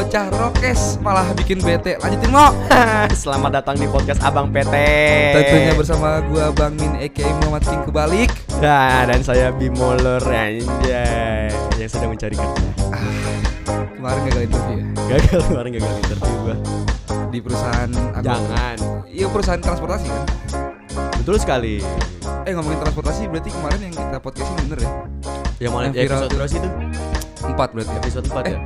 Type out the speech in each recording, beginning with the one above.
bocah rokes malah bikin bete. Lanjutin mo. Selamat datang di podcast Abang PT. Tentunya bersama gua Bang Min Eke Muhammad King kebalik. Nah, dan saya Bimolor anjay yang sedang mencari kerja. Kemarin gagal interview ya Gagal kemarin gagal interview gua. di perusahaan apa? Jangan. Iya perusahaan transportasi kan. Betul sekali. Eh ngomongin transportasi berarti kemarin yang kita podcast ini bener ya? Yang mana Yang viral episode berapa sih itu? Empat berarti. ya? Episode 4 Eh, ya?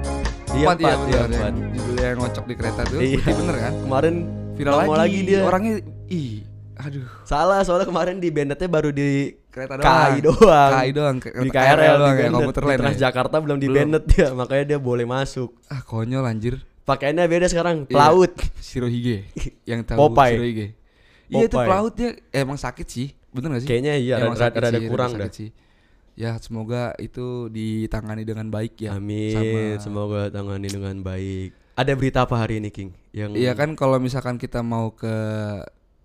Empat ya, iya, bener, empat. yang Judulnya yang ngocok di kereta tuh. Iya. Bener kan? Kemarin Viral lagi, lagi dia. Orangnya ih, aduh. Salah, soalnya kemarin di bandetnya baru di Kereta KAI doang. KAI doang. ke- di KRL doang di ya, komuter lain. ya. Transjakarta belum di Belum. Bennett dia, makanya dia boleh masuk. Ah, konyol anjir. Pakaiannya beda sekarang, Iya. pelaut. Shirohige yang tahu Popeye. Shirohige. Iya itu pelautnya emang sakit sih. Bener gak sih? Kayaknya iya, Emang rada- sakit rada sih, kurang sakit sih. Ya semoga itu ditangani dengan baik ya. Amin, Sama- semoga tangani dengan baik. Ada berita apa hari ini, King? Yang Iya kan kalau misalkan kita mau ke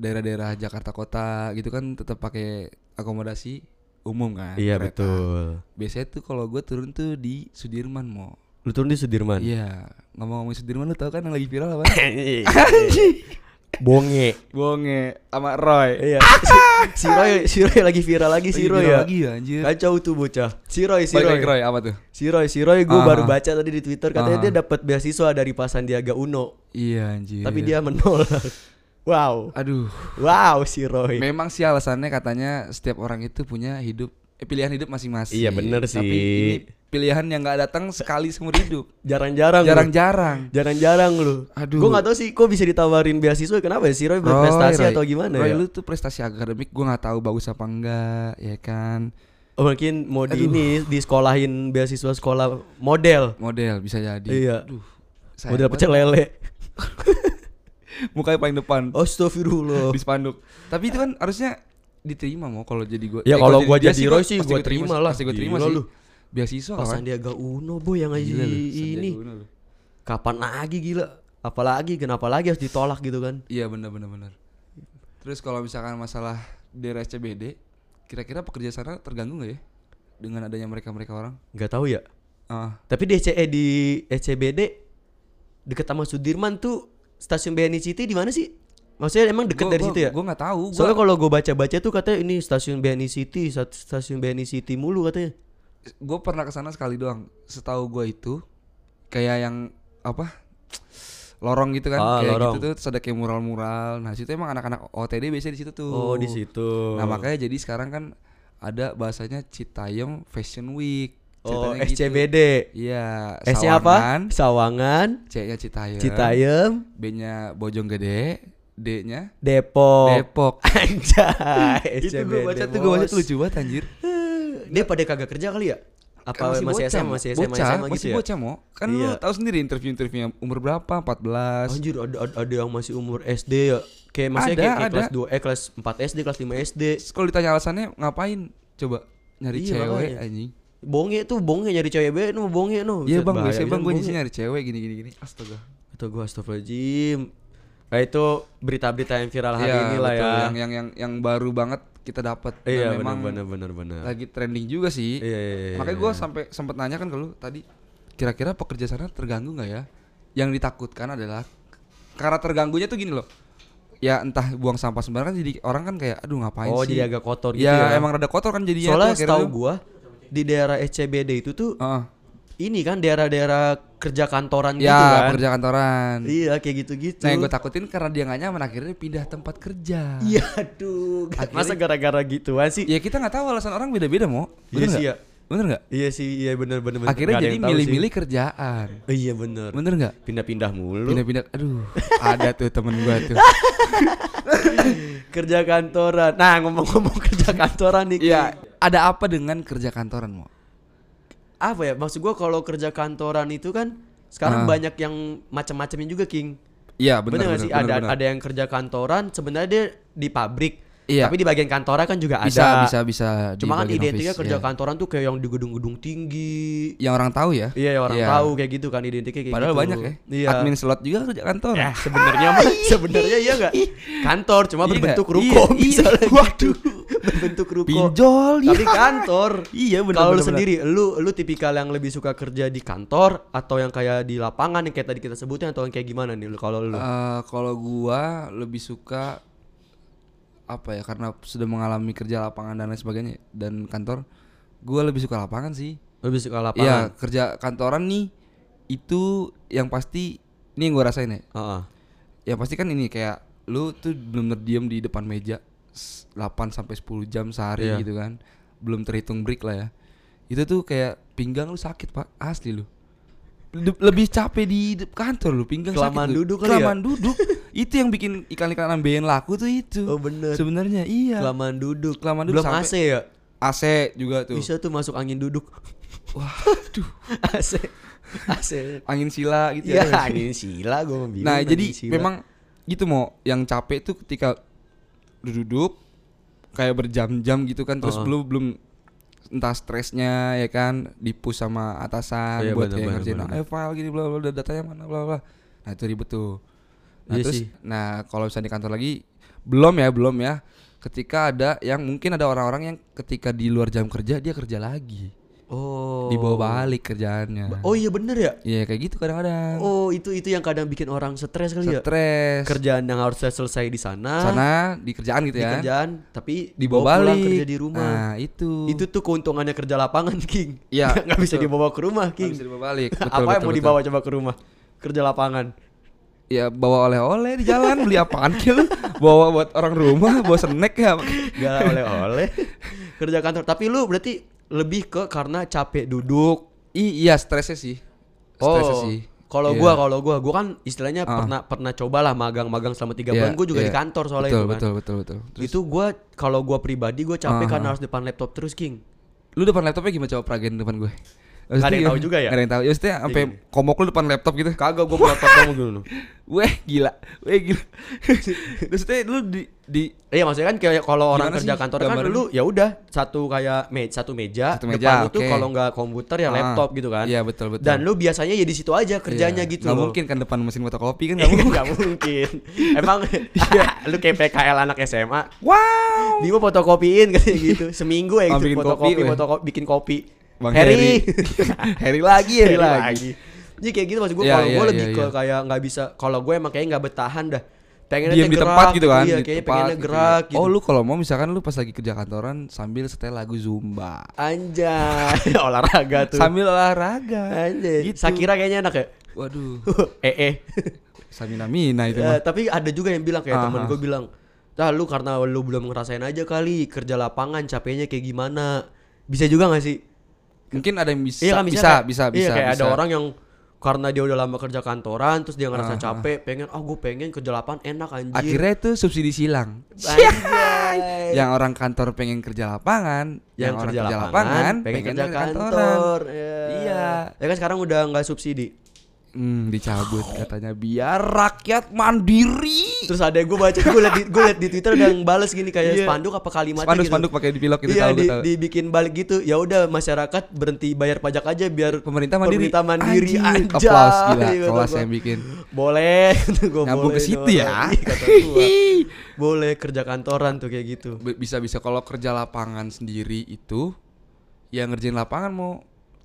daerah-daerah Jakarta Kota gitu kan tetap pakai akomodasi umum kan. Iya, kereta. betul. Biasanya tuh kalau gue turun tuh di Sudirman mau. Lu turun di Sudirman. Iya, ngomong-ngomong Sudirman lu tau kan yang lagi viral apa? Bonge. Bonge sama Roy. Iya. si Roy, si Roy lagi viral lagi si Roy ya. Lagi ya anjir. Kacau tuh bocah. Si Roy, si Roy. Roy apa tuh? Si Roy, si Roy gue Ah, baru baca tadi di Twitter katanya Ah. dia dapat beasiswa dari Pak Sandiaga Uno, Iya anjir. tapi dia menolak. Wow. aduh. Wow, si Roy. Memang sih alasannya katanya setiap orang itu punya hidup pilihan hidup masing-masing. Iya, bener Tapi sih. ini pilihan yang nggak datang sekali seumur hidup. Jarang-jarang. Jarang-jarang. Jarang-jarang lu. Aduh. Gue gak tahu sih kok bisa ditawarin beasiswa kenapa ya si Roy berprestasi Roy, atau gimana Roy, ya? lu tuh prestasi akademik gua nggak tahu bagus apa enggak, ya kan. Oh, mungkin mau di Aduh. ini di sekolahin beasiswa sekolah model. Model bisa jadi. Iya. Aduh. Model pecel lele. Mukanya paling depan. Astagfirullah. di spanduk. Tapi itu kan harusnya diterima mau kalau jadi gua. Ya, Eh, kalau gua dia jadi Roy gua- sih gua terima lah. Pasti gua terima sih. lu. Beasiswa Pak kawan. Sandiaga Uno boy yang Gila ini. Uno. Kapan lagi gila? Apalagi kenapa lagi harus ditolak gitu kan? Iya benar benar benar. Terus kalau misalkan masalah daerah SCBD, kira-kira pekerja sana terganggu nggak ya dengan adanya mereka-mereka orang? Nggak tahu ya. Ah, Tapi di ECE di ECBD deket sama Sudirman tuh stasiun BNI City di mana sih? Maksudnya emang deket gua- dari gua- situ ya? Gua nggak tahu. Soalnya kalau gue baca-baca tuh katanya ini stasiun BNI City, stasiun BNI City mulu katanya. gua pernah ke sana sekali doang. Setahu gua itu kayak yang apa? Lorong gitu kan, Ah, kayak lorong. gitu tuh terus ada kayak mural-mural. Nah, situ emang anak-anak OTD biasanya di situ tuh. Oh, di situ. Nah, makanya jadi sekarang kan ada bahasanya Citayam Fashion Week. Oh, Ceritanya gitu. SCBD. Iya, S-nya apa? Sawangan, Sawangan, C-nya Citayam. Citayam, B-nya Bojonggede, D-nya Depok. Depok. Anjay, Itu gue baca tuh gue baca tuh lucu banget anjir. Dia pada kagak kerja kali ya? Apa Kan masih, bocah, SMA, masih SMA, bocah, SMA masih gitu ya? bocah mo. Kan lu Iya. tahu sendiri interview-interviewnya umur berapa? 14. Anjir ada, ada, ada yang masih umur SD ya Kayak Ada, kayak, kayak ada. kelas 2 eh kelas 4 SD, kelas 5 SD Kalau ditanya alasannya ngapain? Coba nyari Iya, cewek makanya. anjing. Bonge tuh, bonge nyari cewek be, nu bonge nu Iya bang, biasanya bisa bang gue nyari cewek gini gini gini. Astaga. Itu gua astagfirullahaladzim Nah itu berita-berita yang viral hari Iya, ini lah ya Yang yang yang yang baru banget kita dapat. Dan Iya memang benar benar benar lagi trending juga sih. Iya, iya, iya, Makanya iya. gue sampai sempat nanya kan ke lu tadi, kira-kira pekerja sana terganggu nggak ya? Yang ditakutkan adalah karena terganggunya tuh gini loh. Ya entah buang sampah sembarangan jadi orang kan kayak aduh ngapain Oh sih? jadi agak kotor gitu ya, ya emang rada kotor kan jadinya Soalnya setahu tuh. gua di daerah SCBD itu tuh Heeh. Ini kan daerah-daerah kerja kantoran gitu ya kan kerja kantoran. Iya kayak gitu-gitu Nah yang gue takutin karena dia gak nyaman akhirnya pindah tempat kerja. Iya aduh Akhirnya- Masa gara-gara gituan sih Ya kita nggak tahu alasan orang beda-beda mau. Iya sih ya Bener nggak? Iya sih iya bener bener bener Akhirnya jadi milih-milih kerjaan. Oh, Iya bener Bener nggak? Pindah-pindah mulu Pindah-pindah. Aduh, ada tuh temen gua tuh. Kerja kantoran Nah ngomong-ngomong kerja kantoran nih Iya. Ada apa dengan kerja kantoran mau? Apa ya maksud gua kalau kerja kantoran itu kan Sekarang Ah. banyak yang macam-macamnya juga King Iya Bener, bener, gak sih? ada ada yang kerja kantoran sebenarnya dia di pabrik Iya. Tapi di bagian kantornya kan juga bisa ada bisa bisa. di Cuma kan identiknya office, kerja iya. kantoran tuh kayak yang di gedung-gedung tinggi Yang orang tahu ya. Iya ya orang Iya. tahu kayak gitu kan identiknya kayak Padahal gitu. banyak ya. Iya. Admin slot juga kerja kantor. Ya sebenarnya mah sebenarnya iya enggak? Kantor cuma Iya berbentuk nggak? ruko Iya, iya. misalnya. Waduh. berbentuk ruko. Pinjol Tapi ya. kantor. Iya benar. Kalau lu sendiri, lu lu tipikal yang lebih suka kerja di kantor atau yang kayak di lapangan yang kayak tadi kita sebutin atau yang kayak gimana nih lu kalau lu? Eh, kalau gua lebih suka apa ya karena sudah mengalami kerja lapangan dan lain sebagainya dan kantor gua lebih suka lapangan sih lebih suka Iya lapangan. kerja kantoran nih itu yang pasti ini yang gua rasain ya Heeh. yang pasti kan ini kayak lu tuh belum terdiam di depan meja 8 sampai 10 jam sehari Iya. gitu kan belum terhitung break lah ya itu tuh kayak pinggang lu sakit pak asli lu Le- lebih capek di kantor lu pinggang Kelamaan sakit lu. duduk kali ya? kelamaan duduk itu yang bikin iklan-iklan ambeien laku tuh itu Oh bener. sebenarnya iya Kelamaan duduk. Kelamaan duduk Belum AC ya? AC juga tuh Bisa tuh masuk angin duduk. waduh AC. AC. angin sila gitu Iya, ya angin sila gua mau bilang. Nah, jadi sila. memang gitu mau yang capek tuh ketika duduk kayak berjam-jam gitu kan terus Heeh. belum belum entah stresnya ya kan dipus sama atasan Iya, buat bener, kayak bener, ngerjain bener. file gini bla bla bla datanya mana bla bla. Nah, itu ribet tuh. Nah, Iya terus sih. nah kalau misalnya di kantor lagi belum ya, belum ya. Ketika ada yang mungkin ada orang-orang yang ketika di luar jam kerja dia kerja lagi. Oh. Dibawa balik kerjaannya. Oh iya bener ya? Iya kayak gitu kadang-kadang. Oh, itu itu yang kadang bikin orang stres kali ya. Stres. Kerjaan yang harusnya selesai di sana, sana di kerjaan gitu di ya. kerjaan, tapi dibawa pulang balik kerja di rumah. Nah, itu. Itu tuh keuntungannya kerja lapangan, King. Iya, nggak bisa dibawa ke rumah, King. bisa dibawa balik. Betul, Apa yang betul, mau betul. dibawa coba ke rumah? Kerja lapangan. Ya bawa oleh-oleh di jalan beli apaan ki lu? Bawa buat orang rumah, bawa snack ya. Gak oleh-oleh. kerja kantor. Tapi lu berarti lebih ke karena capek duduk. I, iya stresnya sih. Stresnya sih. Kalau Iya. gua kalau gua gua kan istilahnya Ah. pernah pernah cobalah magang-magang selama tiga Iya, bulan. Gua juga iya. di kantor soalnya betul, itu kan. betul, betul, betul, Terus, Itu gua kalau gua pribadi gua capek Ah, karena ah. harus depan laptop terus, King. lu depan laptopnya gimana coba peragen depan gue? Nggak ada yang tahu juga ya? Gak ada yang tahu. Ya maksudnya sampai komok lu depan laptop gitu. Kagak gua buat laptop kamu dulu. Weh gila, weh gila. maksudnya lu di di Iya maksudnya kan kayak kalau orang kerja sih kantor kan gambarannya? lu ya udah satu kayak meja satu meja, Satu meja, depan lu tuh kalau nggak komputer ya Ah, laptop gitu kan. Iya betul betul. Dan lu biasanya ya di situ aja kerjanya Iya. gitu loh. mungkin kan depan mesin fotokopi kan Nggak nggak mungkin. mungkin. mungkin. Emang lu kayak PKL anak SMA. Wow. Bimo fotokopiin kayak gitu. Seminggu ya Oh, gitu fotokopi, fotokopi, bikin kopi. Bang Harry. Harry lagi, Harry, Harry lagi. Jadi kayak gitu maksud gue Iya, kalau iya, gue lebih iya, ke iya. kayak nggak bisa kalau gue emang kayaknya nggak bertahan dah. Pengennya Diam di gerak tempat gitu kan, Iya, di kayaknya tempat pengennya gitu gerak ya. gitu. Oh, lu kalau mau misalkan lu pas lagi kerja kantoran sambil setel lagu Zumba. Anjay, olahraga tuh. Sambil olahraga. Anjay. Gitu. Sakira kayaknya enak ya. Waduh. eh eh. Samina Mina itu Ya, mah. tapi ada juga yang bilang kayak Aha. temen gue bilang, "Tah lu karena lu belum ngerasain aja kali kerja lapangan capeknya kayak gimana." Bisa juga gak sih? Mungkin ada yang bisa Iya kan bisa kayak- bisa Iya bisa. kayak ada bisa. orang yang karena dia udah lama kerja kantoran terus dia ngerasa Aha. capek, pengen ah gue pengen kerja lapangan enak anjir. Akhirnya itu subsidi silang. Anjay. Yang orang kantor pengen kerja lapangan, yang, orang kerja, lapangan, pengen, kerja kantoran. kantor. Ya. Iya. Ya kan sekarang udah nggak subsidi. Hmm, dicabut katanya biar rakyat mandiri. Terus ada gue baca gue liat di gue liat di Twitter ada yang bales gini kayak Iya. spanduk apa kalimatnya Spanduk gitu. spanduk pakai dipilok gitu iya, tahu di, tahu. dibikin balik gitu. Ya udah masyarakat berhenti bayar pajak aja biar Pemerintah mandiri. Pemerintah mandiri Anjing, anjay. Applause gila kata kelas yang bikin. Boleh gua Nyambung ke situ ya. gua. boleh kerja kantoran tuh kayak gitu. Bisa bisa kalau kerja lapangan sendiri itu yang ngerjain lapangan mau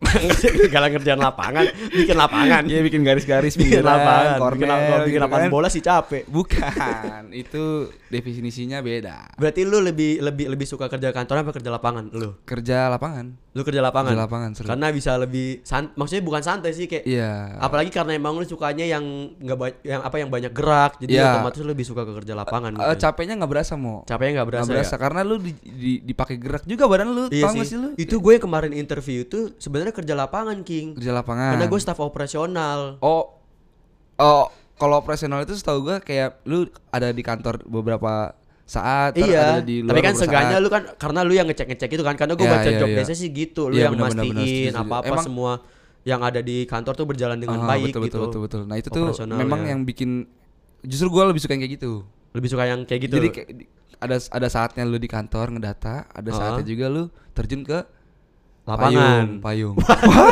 Gak ngerjain lapangan, bikin lapangan. Iya bikin garis-garis bikin lapangan, bikin, bikin gitu lapangan kan. bola sih capek. Bukan, itu definisinya beda. Berarti lu lebih lebih lebih suka kerja kantoran apa kerja lapangan lu? Kerja lapangan. Lu kerja lapangan. Kerja lapangan seru. Karena bisa lebih san maksudnya bukan santai sih kayak Iya. apalagi karena emang lu sukanya yang nggak ba- yang apa yang banyak gerak jadi Iya. otomatis lu lebih suka ke kerja lapangan Eh, mungkin. capeknya nggak berasa mau. capeknya nggak berasa, Nggak berasa ya karena lu di, di- dipakai gerak juga badan lu. iya sih. sih lu? itu gue kemarin interview itu sebenarnya kerja lapangan king Kerja lapangan. karena gue staff operasional Oh, oh, kalau operasional itu setahu gua kayak lu ada di kantor beberapa saat, iya ada di luar tapi kan seenggaknya lu kan karena lu yang ngecek ngecek itu kan karena gue Iya, baca iya, job desknya sih gitu lu Iya, yang benar, mastiin setuju, apa apa Emang- semua yang ada di kantor tuh berjalan dengan Ah, baik betul, gitu betul, betul, betul. Nah itu tuh memang ya. yang bikin justru gua lebih suka yang kayak gitu. lebih suka yang kayak gitu Jadi kayak ada ada saatnya lu di kantor ngedata, ada Ah. saatnya juga lu terjun ke lapangan payung, payung.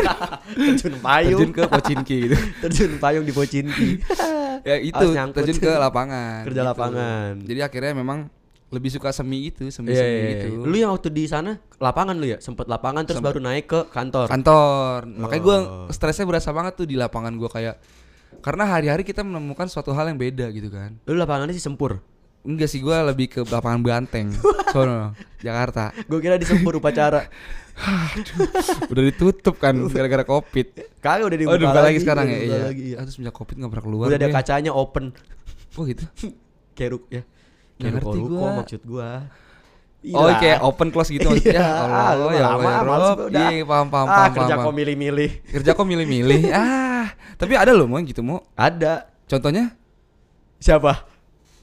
terjun payung terjun ke pocinki gitu. terjun payung di Pocinki ya itu Harus nyangkut. terjun ke lapangan Kerja gitu. lapangan. jadi akhirnya memang lebih suka semi itu, semi Iya, semi iya, gitu. Lu yang waktu di sana lapangan lu ya? Sempet lapangan terus baru naik ke kantor. kantor. Makanya gua Oh. stresnya berasa banget tuh di lapangan gua kayak karena hari-hari kita menemukan suatu hal yang beda gitu kan. Lu lapangannya sih sempur. Enggak sih gua lebih ke lapangan Banteng. Sono, Jakarta. Gue kira di sempur upacara. Udah ditutup kan gara-gara Covid. Kagak udah Oh, dibuka dibuka lagi sekarang udah ya. Iya. lagi, iya. Terus sejak Covid enggak pernah keluar. Udah ada gue. kacanya open. Oh gitu. Keruk ya. Keruk ngerti gua. maksud gua. Oh Iyalah. kayak open close gitu Iya, maksudnya. ah, Allah lu ya Allah ya Rob. Iya paham paham ah, paham. kerja paham. kok milih-milih. Kerja kok milih-milih. ah, tapi ada loh mau gitu mau. Ada. Contohnya? Siapa?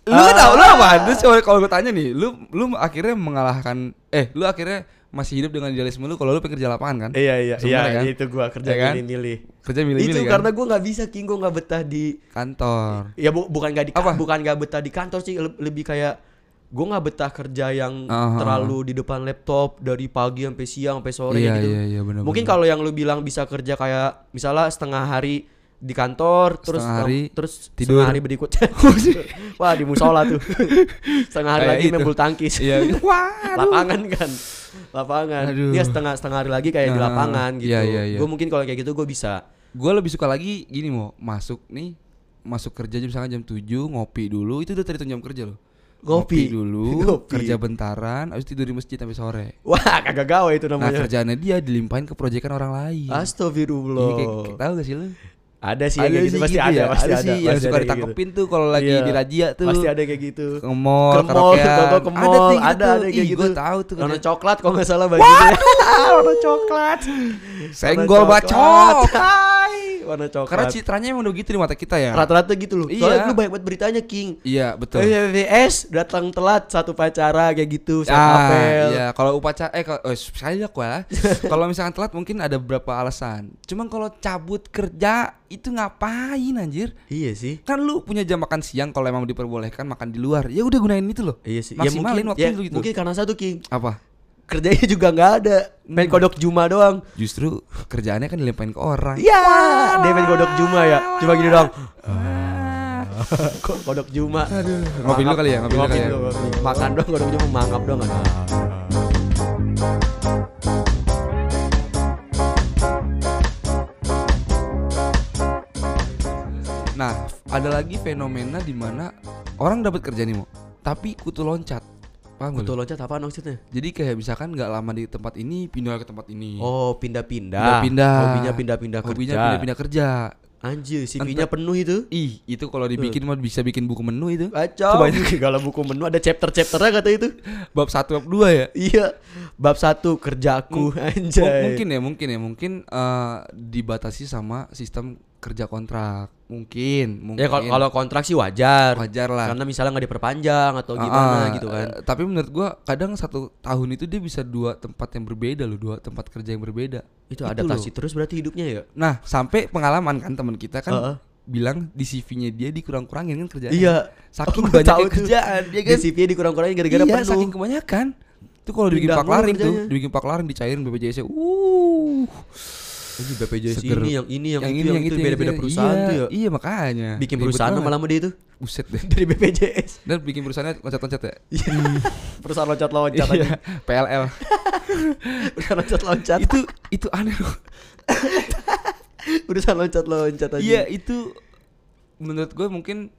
Lu kan Ah. tau lu apa? Terus coba kalau gue tanya nih, lu lu akhirnya mengalahkan eh lu akhirnya masih hidup dengan idealisme lu kalau lu pengen kerja lapangan kan? Iya iya iya kan? itu gua kerja kan? milih-milih. Kerja milih-milih Itu kan? karena gua nggak bisa King gua nggak betah di kantor. ya bu- bukan nggak di Apa? bukan nggak betah di kantor sih le- lebih kayak gua nggak betah kerja yang Ah, ah, terlalu di depan laptop dari pagi sampai siang sampai sore Iya, gitu. iya, iya, benar, Mungkin kalau yang lu bilang bisa kerja kayak misalnya setengah hari di kantor terus Setengah hari terus tidur. setengah hari berikutnya wah di musola tuh setengah hari Kayak lagi main itu. bulu tangkis Iya. Wah. lapangan kan lapangan Aduh. dia setengah setengah hari lagi kayak di Ah, lapangan gitu iya, iya, iya. gue mungkin kalau kayak gitu gue bisa Gue lebih suka lagi gini mau masuk nih masuk kerja jam misalnya jam 7 ngopi dulu itu udah terhitung jam kerja loh. Ngopi. dulu, Ngopi. kerja bentaran, habis tidur di masjid sampai sore. wah kagak gawe itu Nah namanya kerjaannya dia dilimpahin ke proyekan orang lain. Astagfirullah Iya, kayak, kayak, tahu gak sih lu? Ada sih yang kayak gitu sih pasti gitu ada ya, pasti ada ada sih yang suka ada ditangkepin tuh kalau lagi Iya. di razia tuh. pasti ada kayak gitu Ke mall, ke mall ke mall Ada tuh ada ada gitu. kayak gitu Gue tahu tuh. warna coklat kalau nggak salah bajunya warna coklat Senggol. Hai, warna coklat Karena citranya emang udah gitu di mata kita ya. rata-rata gitu loh Iya. soalnya lu banyak banget beritanya King Iya betul. VVS datang telat satu pacara kayak gitu satu Ah, apel iya kalau upacara eh kalau oh, saya ya kalau misalkan telat mungkin ada beberapa alasan. Cuman kalau cabut kerja itu ngapain anjir? iya sih Kan lu punya jam makan siang kalau emang diperbolehkan makan di luar. Ya udah gunain itu loh. Iya sih. Maksimalin mungkin, waktu ya, lu gitu. Mungkin karena satu King Apa? kerjanya juga nggak ada, main Hmm. kodok Juma doang. Justru kerjaannya kan dilimpahin ke orang. Iya, dia main kodok Juma ya. Coba gini dong. Kok kodok Juma. Ngopi dulu kali ya, ngopi dulu kali ya. Makan dong kodok Juma, mangap dong. kan. Nah, ada lagi fenomena di mana orang dapat kerja nih, Mo. Tapi kutu loncat. Paham Kutu lu? loncat apa maksudnya? Jadi kayak misalkan nggak lama di tempat ini pindah ke tempat ini. Oh, pindah-pindah. Pindah-pindah. Hobinya pindah-pindah kerja. Hobinya pindah-pindah kerja. Anjir, CV-nya penuh itu. Ih, itu kalau dibikin mah bisa bikin buku menu itu. Kacau. Kalau buku menu ada chapter-chapternya kata itu. Bab 1 bab 2 ya. Iya. Bab satu kerjaku M- anjay. mungkin ya, mungkin ya, mungkin eh, dibatasi sama sistem kerja kontrak. Mungkin, mungkin. Ya kalau kontrak sih wajar. wajar lah. Karena misalnya nggak diperpanjang atau Ah, gimana ah, gitu kan. eh, tapi menurut gua kadang satu tahun itu dia bisa dua tempat yang berbeda loh, dua tempat kerja yang berbeda. Itu Gitu adaptasi loh. terus berarti hidupnya ya. Nah, sampai pengalaman kan teman kita kan Heeh. bilang di CV-nya dia dikurang-kurangin kan kerjaan. Iya. Saking Oh, tuh. kerjaan, dia Di kan. CV dikurang-kurangin gara-gara iya, penuh. saking kebanyakan. Itu kalau dibikin Pindah pak laring mulu tuh, dibikin pak laring dicairin BPJS-nya. Uh. Ini BPJS Seger. ini yang ini yang, itu yang, itu beda-beda perusahaan iya, tuh ya. Iya, makanya. Bikin perusahaan sama lama dia itu Buset deh. dari BPJS. Dan bikin perusahaannya loncat-loncat ya. Iya. perusahaan loncat-loncat aja. Iya, PLL. Perusahaan loncat-loncat. itu itu aneh loh. Perusahaan loncat-loncat aja. Iya, itu menurut gue mungkin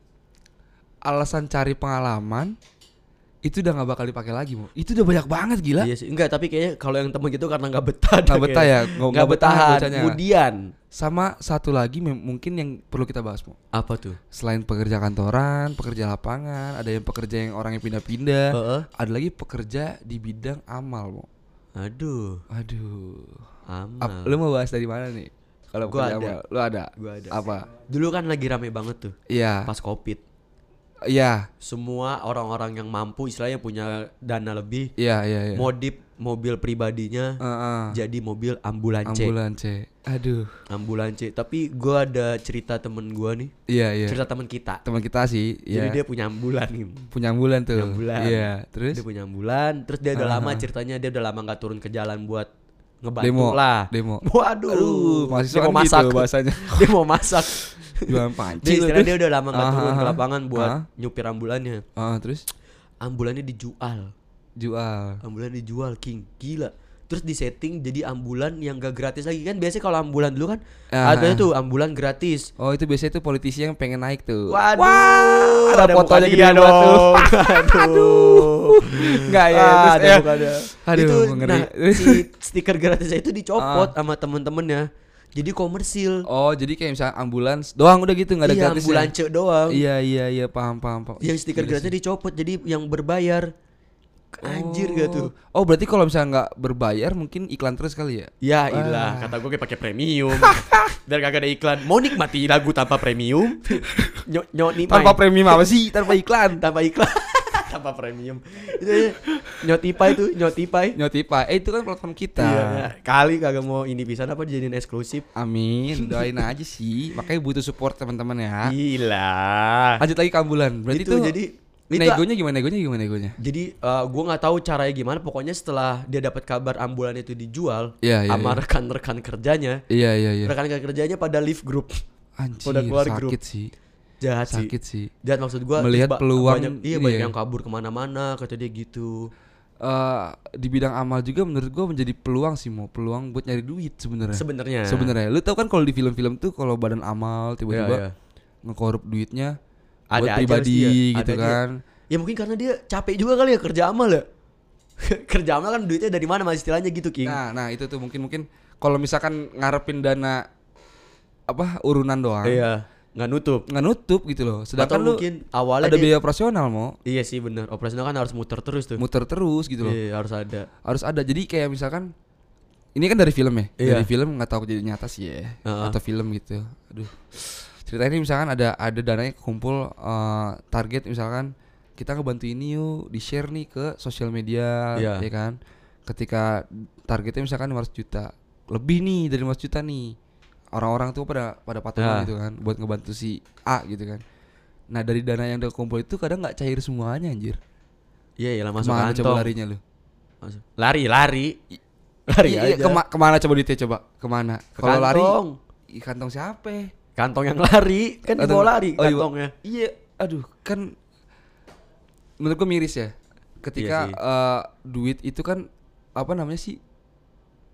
alasan cari pengalaman itu udah nggak bakal dipakai lagi, Mo. Itu udah banyak banget gila. Iya sih. Enggak, tapi kayaknya kalau yang temen gitu karena nggak betah. Nggak betah ya, nggak- betah betahan. bocahnya. Kemudian Sama satu lagi mungkin yang perlu kita bahas, Mo. apa tuh? Selain pekerja kantoran, pekerja lapangan, ada yang pekerja yang orang yang pindah-pindah, Heeh. ada lagi pekerja di bidang amal, Mo. Aduh, Aduh. amal. Ap- lu mau bahas dari mana nih? Kalau Gua ada. amal, lu ada. Gua ada. Apa? Dulu kan lagi rame banget tuh Iya. pas Covid. Iya. Semua orang-orang yang mampu istilahnya punya dana lebih Iya, iya, iya. modif mobil pribadinya Heeh. jadi mobil ambulance. Ambulans, Aduh. Ambulance. Tapi gua ada cerita temen gua nih, Iya, iya. cerita temen kita. Teman kita sih, Jadi iya. dia punya ambulan nih. punya ambulan tuh. Punya ambulan. Iya, terus Dia punya ambulan, terus dia udah Ah. lama ceritanya dia udah lama nggak turun ke jalan buat ngebantu demo lah. Demo. Waduh, Aduh, mahasiswa dia mau kan masak. gitu bahasanya. dia mau masak. Jualan Dia panci istilahnya tuh. dia udah lama nggak Ah, turun ke ah, lapangan buat ah. nyupir ambulannya. Ah, terus ambulannya dijual. Jual. Ambulan dijual king, gila. Terus disetting jadi ambulan yang gak gratis lagi kan biasanya kalau ambulan dulu kan Ah. ada tuh ambulan gratis. Oh itu biasanya tuh politisi yang pengen naik tuh. Waduh, Wah, ada, fotonya muka gede dia banget tuh. Aduh. Enggak ya, Ah, terus ada ya. Aduh, itu ngeri. Ah. nah, si stiker gratisnya itu dicopot sama temen-temennya. Jadi komersil. Oh jadi kayak misalnya ambulans doang udah gitu nggak ada iya, gratisnya. ambulance doang. Iya iya iya paham paham paham. Yang stiker Gila gratisnya dicopot jadi yang berbayar. Anjir gak tuh? Oh berarti kalau misalnya nggak berbayar mungkin iklan terus kali ya? Ya ilah, kata gue kayak pakai premium. Biar kagak ada iklan. Mau nikmati lagu tanpa premium? Nyok nyok nih Tanpa premium apa sih? Tanpa iklan. tanpa iklan. Tanpa premium. Itu ya, nyotipai tuh, nyotipai. Nyotipa. Eh itu kan platform kita. Iya, kali kagak mau ini bisa apa dijadiin eksklusif. Amin. Doain aja sih. Makanya butuh support teman-teman ya. Gila. Lanjut lagi ke ambulan. Berarti itu tuh jadi itu negonya gimana? Negonya gimana? Negonya? jadi eh, gua nggak tahu caranya gimana pokoknya setelah dia dapat kabar ambulan itu dijual Iya, iya, sama iya. rekan-rekan kerjanya Iya iya iya. rekan-rekan kerjanya pada live group Anjir, Udah keluar sakit grup. sih. Jahat sih Sakit sih. jahat maksud gua Melihat ba- peluang banyak, iya ini banyak ya. yang kabur ke mana-mana kata dia gitu Eh di bidang amal juga menurut gua menjadi peluang sih mau peluang buat nyari duit sebenarnya. sebenarnya Sebenarnya, lu tau kan kalau di film-film tuh kalau badan amal tiba-tiba Iya, iya. ngekorup duitnya Ada buat aja pribadi ya, gitu ada aja. kan. ya mungkin karena dia capek juga kali ya kerja amal ya kerja amal kan duitnya dari mana mas istilahnya gitu king Nah, nah itu tuh mungkin mungkin kalau misalkan ngarepin dana apa urunan doang, iya nggak nutup nggak nutup gitu loh. atau Sedangkan lu mungkin awalnya ada dia- biaya operasional mau iya sih bener operasional kan harus muter terus tuh muter terus gitu loh. iya harus ada Harus ada. Jadi kayak misalkan ini kan dari film ya. Iya. Dari film nggak tahu jadi nyata sih ya. Heeh. Atau film gitu. Aduh. Ceritanya ini misalkan ada ada dananya kumpul eh, target misalkan kita ngebantu ini yuk di share nih ke sosial media Iya. ya kan. Ketika targetnya misalkan 500 juta. Lebih nih dari 500 juta nih. Orang-orang tuh pada pada Ya. patungan gitu kan buat ngebantu si A gitu kan. Nah, dari dana yang udah kumpul itu kadang nggak cair semuanya anjir. iya iya lah masuk Ke mana kantong coba larinya lu? Masuk. lari lari lari Iya, iya, aja kema- ke mana coba duitnya coba? Ke mana? Ke Kalau lari, kantong. siapa? kantong yang lari kan Kantong- dibawa lari oh, kantongnya Iya, aduh, kan menurut gua miris ya. Ketika Iya sih. eh, duit itu kan apa namanya sih?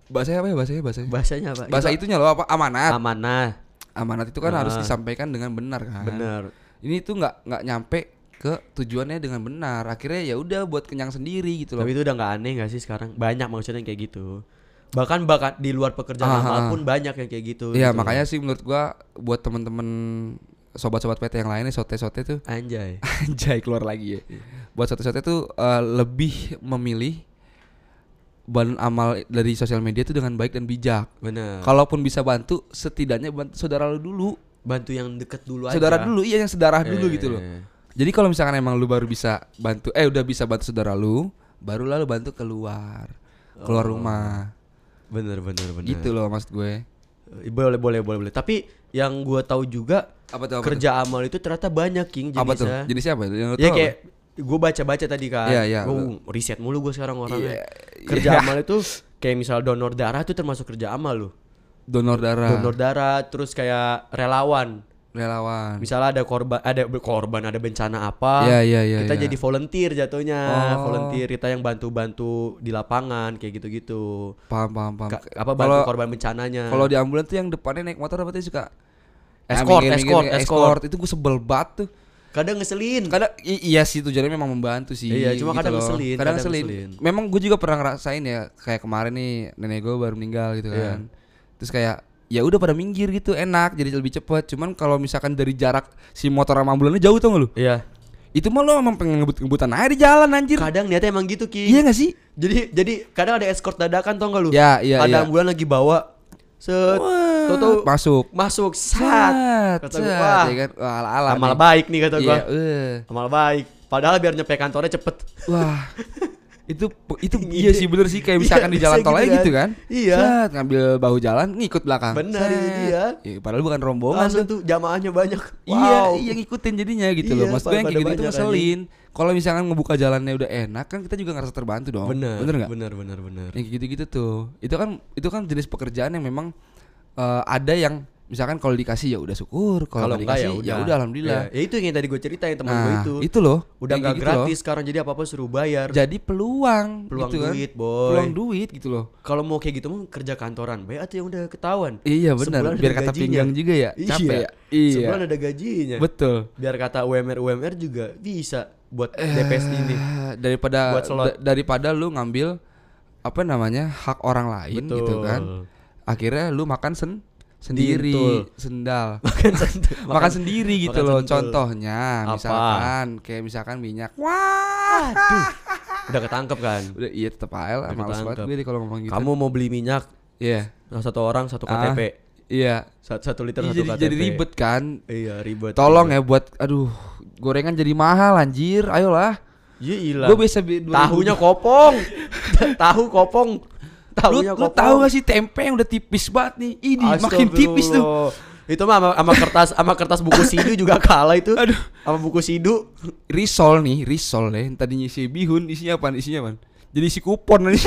Bahasanya apa ya bahasanya bahasanya? bahasanya apa Bahasa Itu itunya loh apa? Amanat. amanah Amanat itu kan harus Ah. disampaikan dengan benar kan. bener Ini tuh nggak nggak nyampe ke tujuannya dengan benar. Akhirnya ya udah buat kenyang sendiri gitu loh. tapi itu udah nggak aneh nggak sih sekarang banyak maksudnya yang kayak gitu bahkan bahkan di luar pekerjaan Ah, amal ah. pun banyak yang kayak gitu Iya, gitu. makanya sih menurut gua buat temen-temen sobat-sobat PT yang lainnya sote-sote tuh anjay anjay keluar lagi ya. Buat sote-sote tuh eh, lebih memilih badan amal dari sosial media itu dengan baik dan bijak. bener Kalaupun bisa bantu, setidaknya bantu saudara lu dulu. bantu yang deket dulu aja Saudara dulu, iya yang sedarah dulu Eh, gitu loh. Jadi kalau misalkan emang lu baru bisa bantu eh udah bisa bantu saudara lu, baru lalu bantu keluar. Keluar Oh. rumah. bener bener bener Gitu loh maksud gue. Eh, boleh boleh boleh boleh tapi yang gua tahu juga Apa tuh? Apa kerja amal itu ternyata banyak king tuh? Apa tuh? jenisnya Jenisnya apa? Yang ya tahu kayak gue baca baca tadi kan Iya, iya, Gua riset mulu gue sekarang orangnya Iya, kerja iya. amal itu kayak misal donor darah itu termasuk kerja amal loh apa? Donor darah. donor darah terus kayak relawan relawan. misalnya ada korban ada korban ada bencana apa Iya, iya, iya, kita iya. jadi volunteer jatuhnya Oh. volunteer kita yang bantu bantu di lapangan kayak gitu gitu Paham, paham, paham. apa bantu Kalau korban bencananya kalau di ambulans tuh yang depannya naik motor apa tuh suka Escort, escort, kayak escort. Itu gue sebel banget tuh. Kadang ngeselin Kadang i- iya sih tujuannya memang membantu sih. Iya, cuma kadang loh. ngeselin, Kadang, kadang ngeselin. ngeselin. Memang gue juga pernah ngerasain ya kayak kemarin nih nenek gue baru meninggal gitu Iya. kan. Terus kayak ya udah pada minggir gitu enak jadi lebih cepet cuman kalau misalkan dari jarak si motor sama ambulannya jauh tau gak lu iya itu mah lo emang pengen ngebut-ngebutan aja di jalan anjir kadang niatnya emang gitu ki iya gak sih Jadi jadi kadang ada escort dadakan tau gak lu? Ya, iya, Ada iya. ambulan lagi bawa set Tahu-tahu masuk masuk sat. Sat, Kata gua, sat, wah, ya kan Wah, ala-ala amal nih. baik nih kata Iya, gua. eh. Amal baik. Padahal biar nyampe kantornya cepet. Wah. itu itu iya deh. sih bener sih kayak Iya, misalkan di jalan tol gitu aja kan. gitu kan. Iya. Set, ngambil bahu jalan ngikut belakang. Itu dia. Iya, padahal bukan rombongan Langsung tuh. tuh jamaahnya banyak. Iya, Wow. iya ngikutin jadinya gitu Iya, loh. Maksud gue yang kayak gitu itu banyak ngeselin. Kalau misalkan ngebuka jalannya udah enak kan kita juga ngerasa terbantu dong. Bener, Bener nggak? Bener, bener, bener. Yang gitu-gitu tuh. Itu kan itu kan jenis pekerjaan yang memang eh, ada yang misalkan kalau dikasih ya udah syukur kalau nggak dikasih ya udah alhamdulillah Ya, ya itu yang tadi gue ceritain teman gue nah itu. itu loh Udah nggak gitu loh. gratis sekarang jadi apa apa suruh bayar. jadi peluang Peluang gitu kan. duit, boy. peluang duit gitu loh Kalau mau kayak gitu mau kerja kantoran, bayar tuh yang udah ketahuan. iya benar biar kata gajinya. pinggang juga ya capek Iya. ya iya Sebulan ada gajinya. betul Biar kata UMR UMR juga bisa buat DPS ini. Daripada Buat slot. da- daripada lu ngambil apa namanya hak orang lain Betul. gitu kan akhirnya lu makan sen sendiri Diintul. sendal Makan sentuh. makan, sendiri gitu makan loh sentul. contohnya Apa? misalkan kayak misalkan minyak wah Aduh. Udah ketangkep kan. udah iya tetep aja lah males banget gue kalau ngomong gitu Kamu mau beli minyak iya satu orang satu Ah, KTP. iya Satu, satu liter Iya, satu jadi, KTP. jadi ribet kan Iya ribet. tolong ribet. ya buat aduh gorengan jadi mahal anjir ayolah Iya ilah. gue bisa bi- 2000. Tahunya kopong. Tahu kopong. Lu, Tahunya lu tahu gak sih tempe yang udah tipis banget nih ini makin tipis tuh. Itu mah sama, sama kertas sama kertas buku sidu juga kalah itu. Aduh. Sama buku sidu. risol nih risol deh tadinya isi bihun isinya apa isinya apa jadi isi kupon nih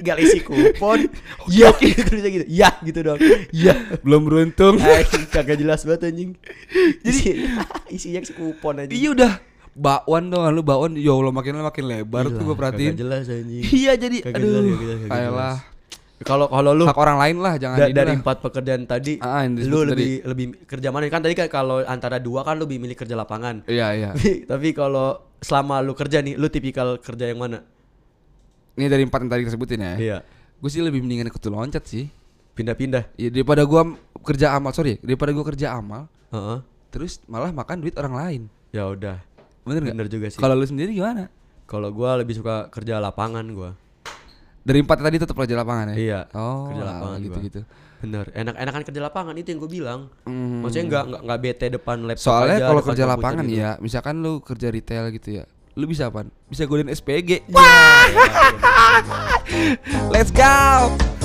Gak isi kupon. Iya gitu gitu. Iya gitu dong. Iya. belum beruntung kagak jelas banget anjing. Jadi isinya si kupon aja. iya udah bakwan dong lu bakwan ya Allah makin lama makin lebar tuh gue perhatiin jelas anjing. iya jadi Kagak aduh kayalah Kalau kalau lu hak orang lain lah jangan da- dari empat pekerjaan tadi, Ah, disebut lu tadi. lebih lebih kerja mana? Kan tadi kan kalau antara dua kan lu lebih milih kerja lapangan. iya iya Tapi- kalau selama lu kerja nih, lu tipikal kerja yang mana? ini dari empat yang tadi kita sebutin ya Iya. gue sih lebih mendingan ikut loncat sih Pindah-pindah. ya daripada gua kerja amal sorry daripada gua kerja amal Heeh. terus malah makan duit orang lain Ya udah. Bener nggak Bener juga sih. kalau lu sendiri gimana Kalau gua lebih suka kerja lapangan gua. dari empat tadi tetap kerja lapangan ya Iya. oh kerja lapangan gitu gua. gitu Bener. Enak-enakan kerja lapangan itu yang gue bilang. Hmm. Maksudnya nggak nggak nggak bete depan laptop Soalnya aja, kalau kerja lapangan gitu. ya, misalkan lu kerja retail gitu ya, lu bisa apa? Bisa godain SPG. Ya, ya, ya, ya, ya. Let's go.